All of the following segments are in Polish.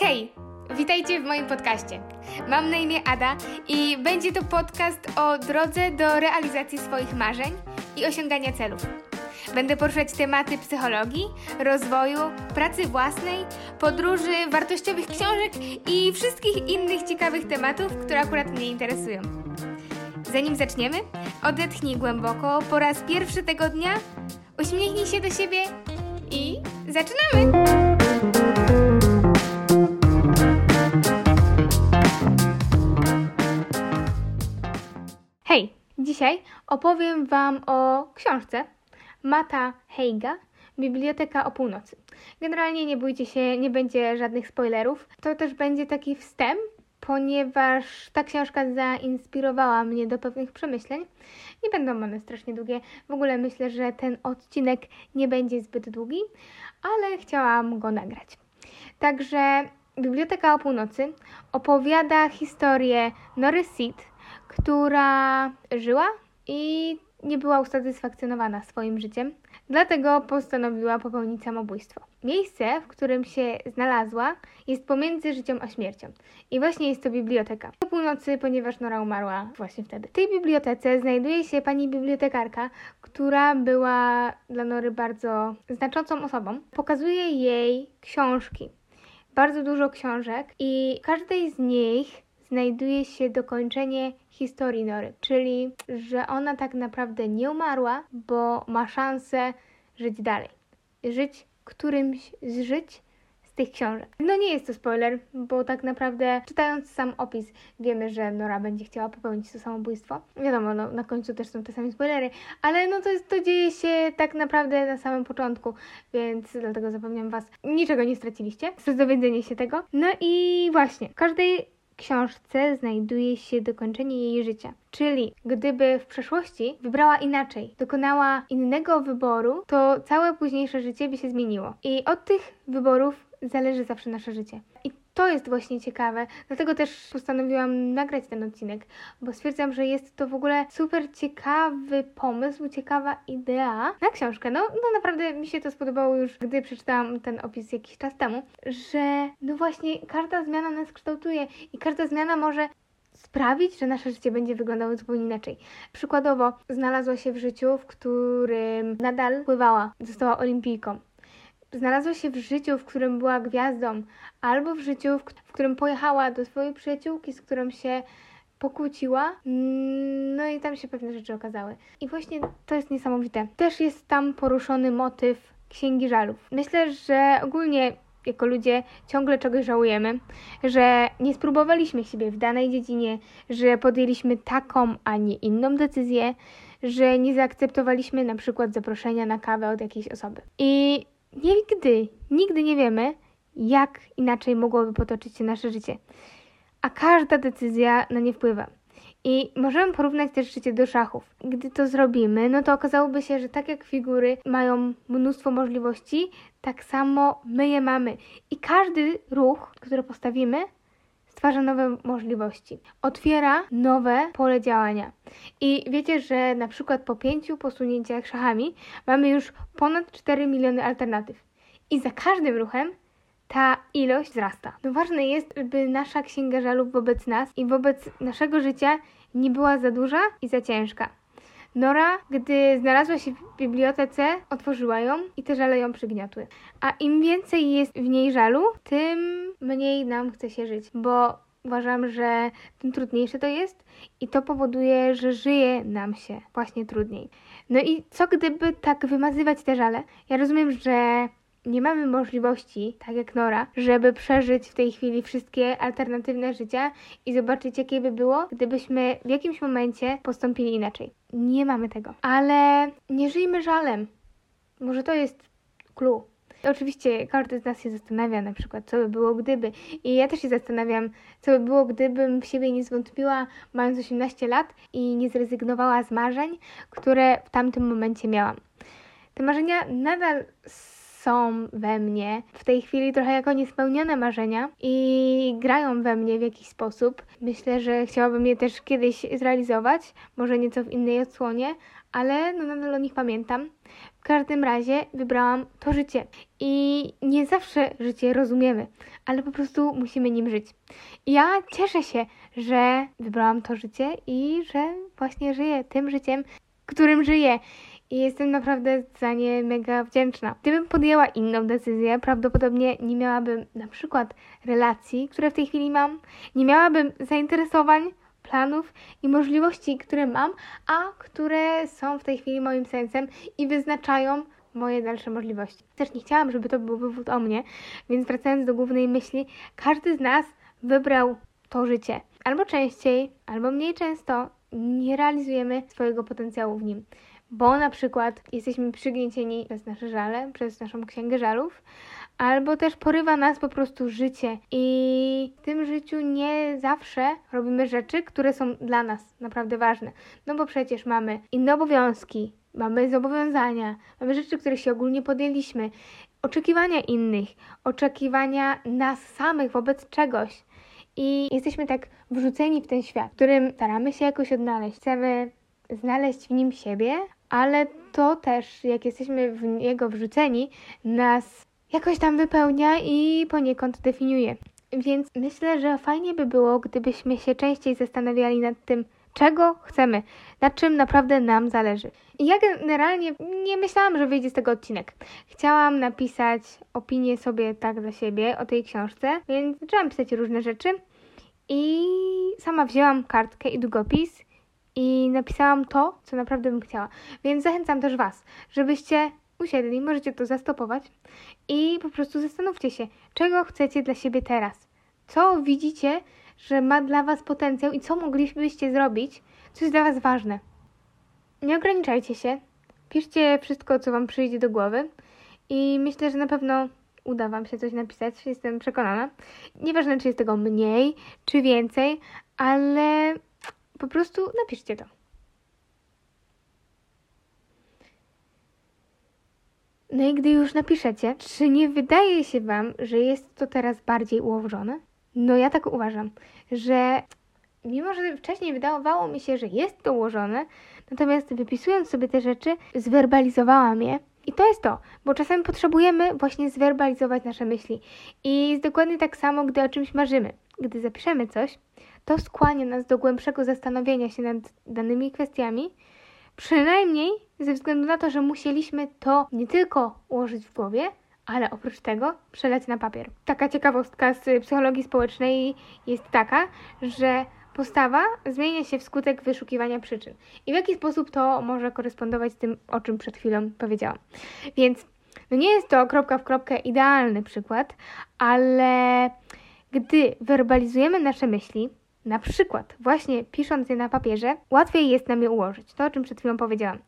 Hej, witajcie w moim podcaście. Mam na imię Ada i będzie to podcast o drodze do realizacji swoich marzeń i osiągania celów. Będę poruszać tematy psychologii, rozwoju, pracy własnej, podróży, wartościowych książek i wszystkich innych ciekawych tematów, które akurat mnie interesują. Zanim zaczniemy, odetchnij głęboko po raz pierwszy tego dnia, uśmiechnij się do siebie i zaczynamy! Dzisiaj opowiem Wam o książce Mata Heiga Biblioteka o północy. Generalnie nie bójcie się, nie będzie żadnych spoilerów. To też będzie taki wstęp, ponieważ ta książka zainspirowała mnie do pewnych przemyśleń. Nie będą one strasznie długie. W ogóle myślę, że ten odcinek nie będzie zbyt długi, ale chciałam go nagrać. Także Biblioteka o północy opowiada historię Nory Seed, która żyła i nie była usatysfakcjonowana swoim życiem, dlatego postanowiła popełnić samobójstwo. Miejsce, w którym się znalazła, jest pomiędzy życiem a śmiercią. I właśnie jest to biblioteka. O północy, ponieważ Nora umarła właśnie wtedy. W tej bibliotece znajduje się pani bibliotekarka, która była dla Nory bardzo znaczącą osobą. Pokazuje jej książki. Bardzo dużo książek i w każdej z nich znajduje się dokończenie historii Nory, czyli że ona tak naprawdę nie umarła, bo ma szansę żyć dalej. Żyć którymś z żyć z tych książek. No nie jest to spoiler, bo tak naprawdę czytając sam opis wiemy, że Nora będzie chciała popełnić to samobójstwo. Wiadomo, no, na końcu też są te same spoilery, ale no to, jest, to dzieje się tak naprawdę na samym początku, więc dlatego zapewniam Was, niczego nie straciliście przez dowiedzenie się tego. No i właśnie, każdej książce znajduje się dokończenie jej życia. Czyli gdyby w przeszłości wybrała inaczej, dokonała innego wyboru, to całe późniejsze życie by się zmieniło. I od tych wyborów zależy zawsze nasze życie. I to jest właśnie ciekawe, dlatego też postanowiłam nagrać ten odcinek, bo stwierdzam, że jest to w ogóle super ciekawy pomysł, ciekawa idea na książkę. No, no naprawdę mi się to spodobało już, gdy przeczytałam ten opis jakiś czas temu, że no właśnie każda zmiana nas kształtuje i każda zmiana może sprawić, że nasze życie będzie wyglądało zupełnie inaczej. Przykładowo, znalazła się w życiu, w którym nadal pływała, została olimpijką znalazła się w życiu, w którym była gwiazdą, albo w życiu, w, którym pojechała do swojej przyjaciółki, z którą się pokłóciła, mm, no i tam się pewne rzeczy okazały. I właśnie to jest niesamowite. Też jest tam poruszony motyw Księgi Żalów. Myślę, że ogólnie jako ludzie ciągle czegoś żałujemy, że nie spróbowaliśmy siebie w danej dziedzinie, że podjęliśmy taką, a nie inną decyzję, że nie zaakceptowaliśmy na przykład zaproszenia na kawę od jakiejś osoby. I Nigdy, nigdy nie wiemy, jak inaczej mogłoby potoczyć się nasze życie. A każda decyzja na nie wpływa. I możemy porównać też życie do szachów. Gdy to zrobimy, no to okazałoby się, że tak jak figury mają mnóstwo możliwości, tak samo my je mamy. I każdy ruch, który postawimy, stwarza nowe możliwości, otwiera nowe pole działania. I wiecie, że na przykład po pięciu posunięciach szachami mamy już ponad 4 miliony alternatyw. I za każdym ruchem ta ilość wzrasta. No ważne jest, by nasza księga żalów wobec nas i wobec naszego życia nie była za duża i za ciężka. Nora, gdy znalazła się w bibliotece, otworzyła ją i te żale ją przygniotły. A im więcej jest w niej żalu, tym mniej nam chce się żyć, bo uważam, że tym trudniejsze to jest i to powoduje, że żyje nam się właśnie trudniej. No i co gdyby tak wymazywać te żale? Ja rozumiem, że nie mamy możliwości, tak jak Nora, żeby przeżyć w tej chwili wszystkie alternatywne życia i zobaczyć, jakie by było, gdybyśmy w jakimś momencie postąpili inaczej. Nie mamy tego. Ale nie żyjmy żalem. Może to jest clue. Oczywiście każdy z nas się zastanawia na przykład, co by było gdyby. I ja też się zastanawiam, co by było, gdybym w siebie nie zwątpiła, mając 18 lat i nie zrezygnowała z marzeń, które w tamtym momencie miałam. Te marzenia nadal są we mnie w tej chwili trochę jako niespełnione marzenia i grają we mnie w jakiś sposób. Myślę, że chciałabym je też kiedyś zrealizować, może nieco w innej odsłonie, ale no nadal o nich pamiętam. W każdym razie wybrałam to życie i nie zawsze życie rozumiemy, ale po prostu musimy nim żyć. I ja cieszę się, że wybrałam to życie i że właśnie żyję tym życiem, którym żyję. I jestem naprawdę za nie mega wdzięczna. Gdybym podjęła inną decyzję, prawdopodobnie nie miałabym na przykład relacji, które w tej chwili mam, nie miałabym zainteresowań, planów i możliwości, które mam, a które są w tej chwili moim sensem i wyznaczają moje dalsze możliwości. Też nie chciałam, żeby to był wywód o mnie, więc wracając do głównej myśli, każdy z nas wybrał to życie. Albo częściej, albo mniej często nie realizujemy swojego potencjału w nim bo na przykład jesteśmy przygniecieni przez nasze żale, przez naszą księgę żalów, albo też porywa nas po prostu życie i w tym życiu nie zawsze robimy rzeczy, które są dla nas naprawdę ważne. No bo przecież mamy inne obowiązki, mamy zobowiązania, mamy rzeczy, które się ogólnie podjęliśmy, oczekiwania innych, oczekiwania nas samych wobec czegoś. I jesteśmy tak wrzuceni w ten świat, w którym staramy się jakoś odnaleźć. Chcemy znaleźć w nim siebie, ale to też, jak jesteśmy w niego wrzuceni, nas jakoś tam wypełnia i poniekąd definiuje. Więc myślę, że fajnie by było, gdybyśmy się częściej zastanawiali nad tym, czego chcemy, na czym naprawdę nam zależy. I ja generalnie nie myślałam, że wyjdzie z tego odcinek. Chciałam napisać opinię sobie tak dla siebie o tej książce, więc zaczęłam pisać różne rzeczy i sama wzięłam kartkę i długopis i napisałam to, co naprawdę bym chciała. Więc zachęcam też Was, żebyście usiedli, możecie to zastopować i po prostu zastanówcie się, czego chcecie dla siebie teraz. Co widzicie, że ma dla Was potencjał i co moglibyście zrobić, co jest dla Was ważne. Nie ograniczajcie się, piszcie wszystko, co Wam przyjdzie do głowy i myślę, że na pewno uda Wam się coś napisać, jestem przekonana. Nieważne, czy jest tego mniej, czy więcej, ale po prostu napiszcie to. No i gdy już napiszecie, czy nie wydaje się Wam, że jest to teraz bardziej ułożone? No ja tak uważam, że mimo, że wcześniej wydawało mi się, że jest to ułożone, natomiast wypisując sobie te rzeczy, zwerbalizowałam je. I to jest to, bo czasami potrzebujemy właśnie zwerbalizować nasze myśli. I jest dokładnie tak samo, gdy o czymś marzymy. Gdy zapiszemy coś, to skłania nas do głębszego zastanowienia się nad danymi kwestiami, przynajmniej ze względu na to, że musieliśmy to nie tylko ułożyć w głowie, ale oprócz tego przelać na papier. Taka ciekawostka z psychologii społecznej jest taka, że postawa zmienia się wskutek wyszukiwania przyczyn. I w jaki sposób to może korespondować z tym, o czym przed chwilą powiedziałam. Więc no nie jest to kropka w kropkę idealny przykład, ale gdy werbalizujemy nasze myśli, na przykład, właśnie pisząc je na papierze, łatwiej jest nam je ułożyć. To, o czym przed chwilą powiedziałam.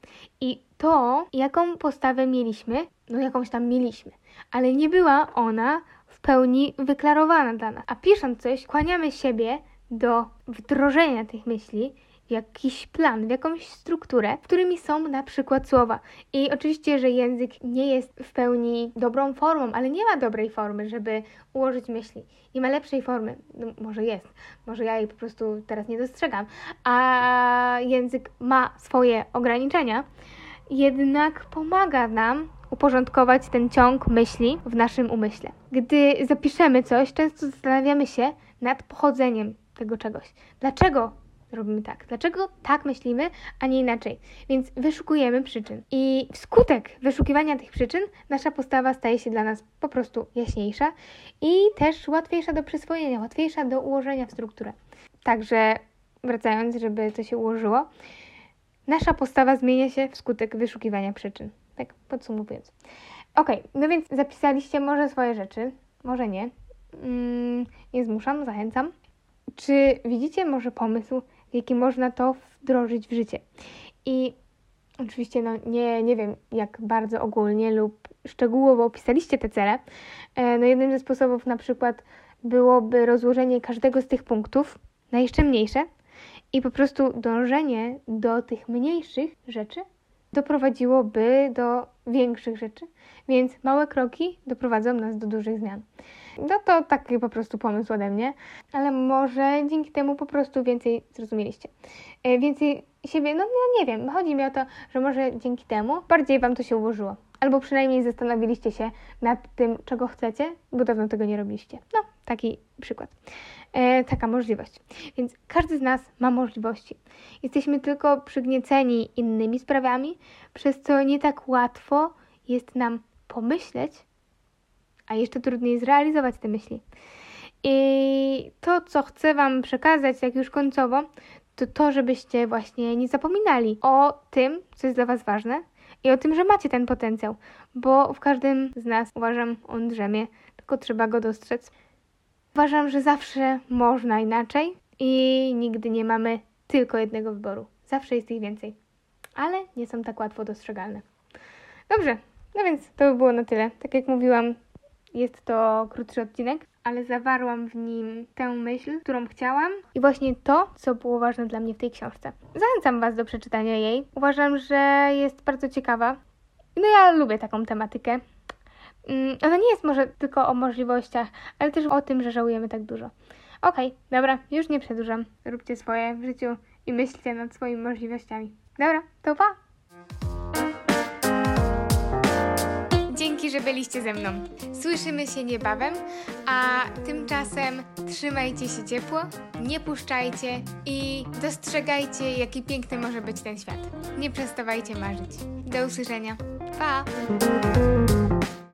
I to, jaką postawę mieliśmy, no jakąś tam mieliśmy, ale nie była ona w pełni wyklarowana dla nas. A pisząc coś, kłaniamy siebie do wdrożenia tych myśli jakiś plan, w jakąś strukturę, którymi są na przykład słowa. I oczywiście, że język nie jest w pełni dobrą formą, ale nie ma dobrej formy, żeby ułożyć myśli. Nie ma lepszej formy. No, może jest, może ja jej po prostu teraz nie dostrzegam, a język ma swoje ograniczenia, jednak pomaga nam uporządkować ten ciąg myśli w naszym umyśle. Gdy zapiszemy coś, często zastanawiamy się nad pochodzeniem tego czegoś. Dlaczego robimy tak? Dlaczego tak myślimy, a nie inaczej? Więc wyszukujemy przyczyn. I wskutek wyszukiwania tych przyczyn nasza postawa staje się dla nas po prostu jaśniejsza i też łatwiejsza do przyswojenia, łatwiejsza do ułożenia w strukturę. Także wracając, żeby to się ułożyło, nasza postawa zmienia się wskutek wyszukiwania przyczyn. Tak podsumowując. Ok, no więc zapisaliście może swoje rzeczy, może nie. Mm, nie zmuszam, zachęcam. Czy widzicie może pomysł, jaki można to wdrożyć w życie. I oczywiście no, nie, nie wiem, jak bardzo ogólnie lub szczegółowo opisaliście te cele. E, no jednym ze sposobów na przykład byłoby rozłożenie każdego z tych punktów na jeszcze mniejsze i po prostu dążenie do tych mniejszych rzeczy doprowadziłoby do większych rzeczy, więc małe kroki doprowadzą nas do dużych zmian. No to taki po prostu pomysł ode mnie, ale może dzięki temu po prostu więcej zrozumieliście. E, więcej siebie, no, no nie wiem, chodzi mi o to, że może dzięki temu bardziej Wam to się ułożyło. Albo przynajmniej zastanowiliście się nad tym, czego chcecie, bo dawno tego nie robiliście. No, taki przykład. E, taka możliwość. Więc każdy z nas ma możliwości. Jesteśmy tylko przygnieceni innymi sprawami, przez co nie tak łatwo jest nam pomyśleć, a jeszcze trudniej zrealizować te myśli. I to, co chcę Wam przekazać, jak już końcowo, to to, żebyście właśnie nie zapominali o tym, co jest dla Was ważne i o tym, że macie ten potencjał, bo w każdym z nas, uważam, on drzemie, tylko trzeba go dostrzec. Uważam, że zawsze można inaczej i nigdy nie mamy tylko jednego wyboru. Zawsze jest ich więcej, ale nie są tak łatwo dostrzegalne. Dobrze, no więc to by było na tyle. Tak jak mówiłam, jest to krótszy odcinek, ale zawarłam w nim tę myśl, którą chciałam i właśnie to, co było ważne dla mnie w tej książce. Zachęcam Was do przeczytania jej. Uważam, że jest bardzo ciekawa. No ja lubię taką tematykę. Mm, ona nie jest może tylko o możliwościach, ale też o tym, że żałujemy tak dużo. Okej, okay, dobra, już nie przedłużam. Róbcie swoje w życiu i myślcie nad swoimi możliwościami. Dobra, to pa! Dzięki, że byliście ze mną. Słyszymy się niebawem, a tymczasem trzymajcie się ciepło, nie puszczajcie i dostrzegajcie, jaki piękny może być ten świat. Nie przestawajcie marzyć. Do usłyszenia. Pa!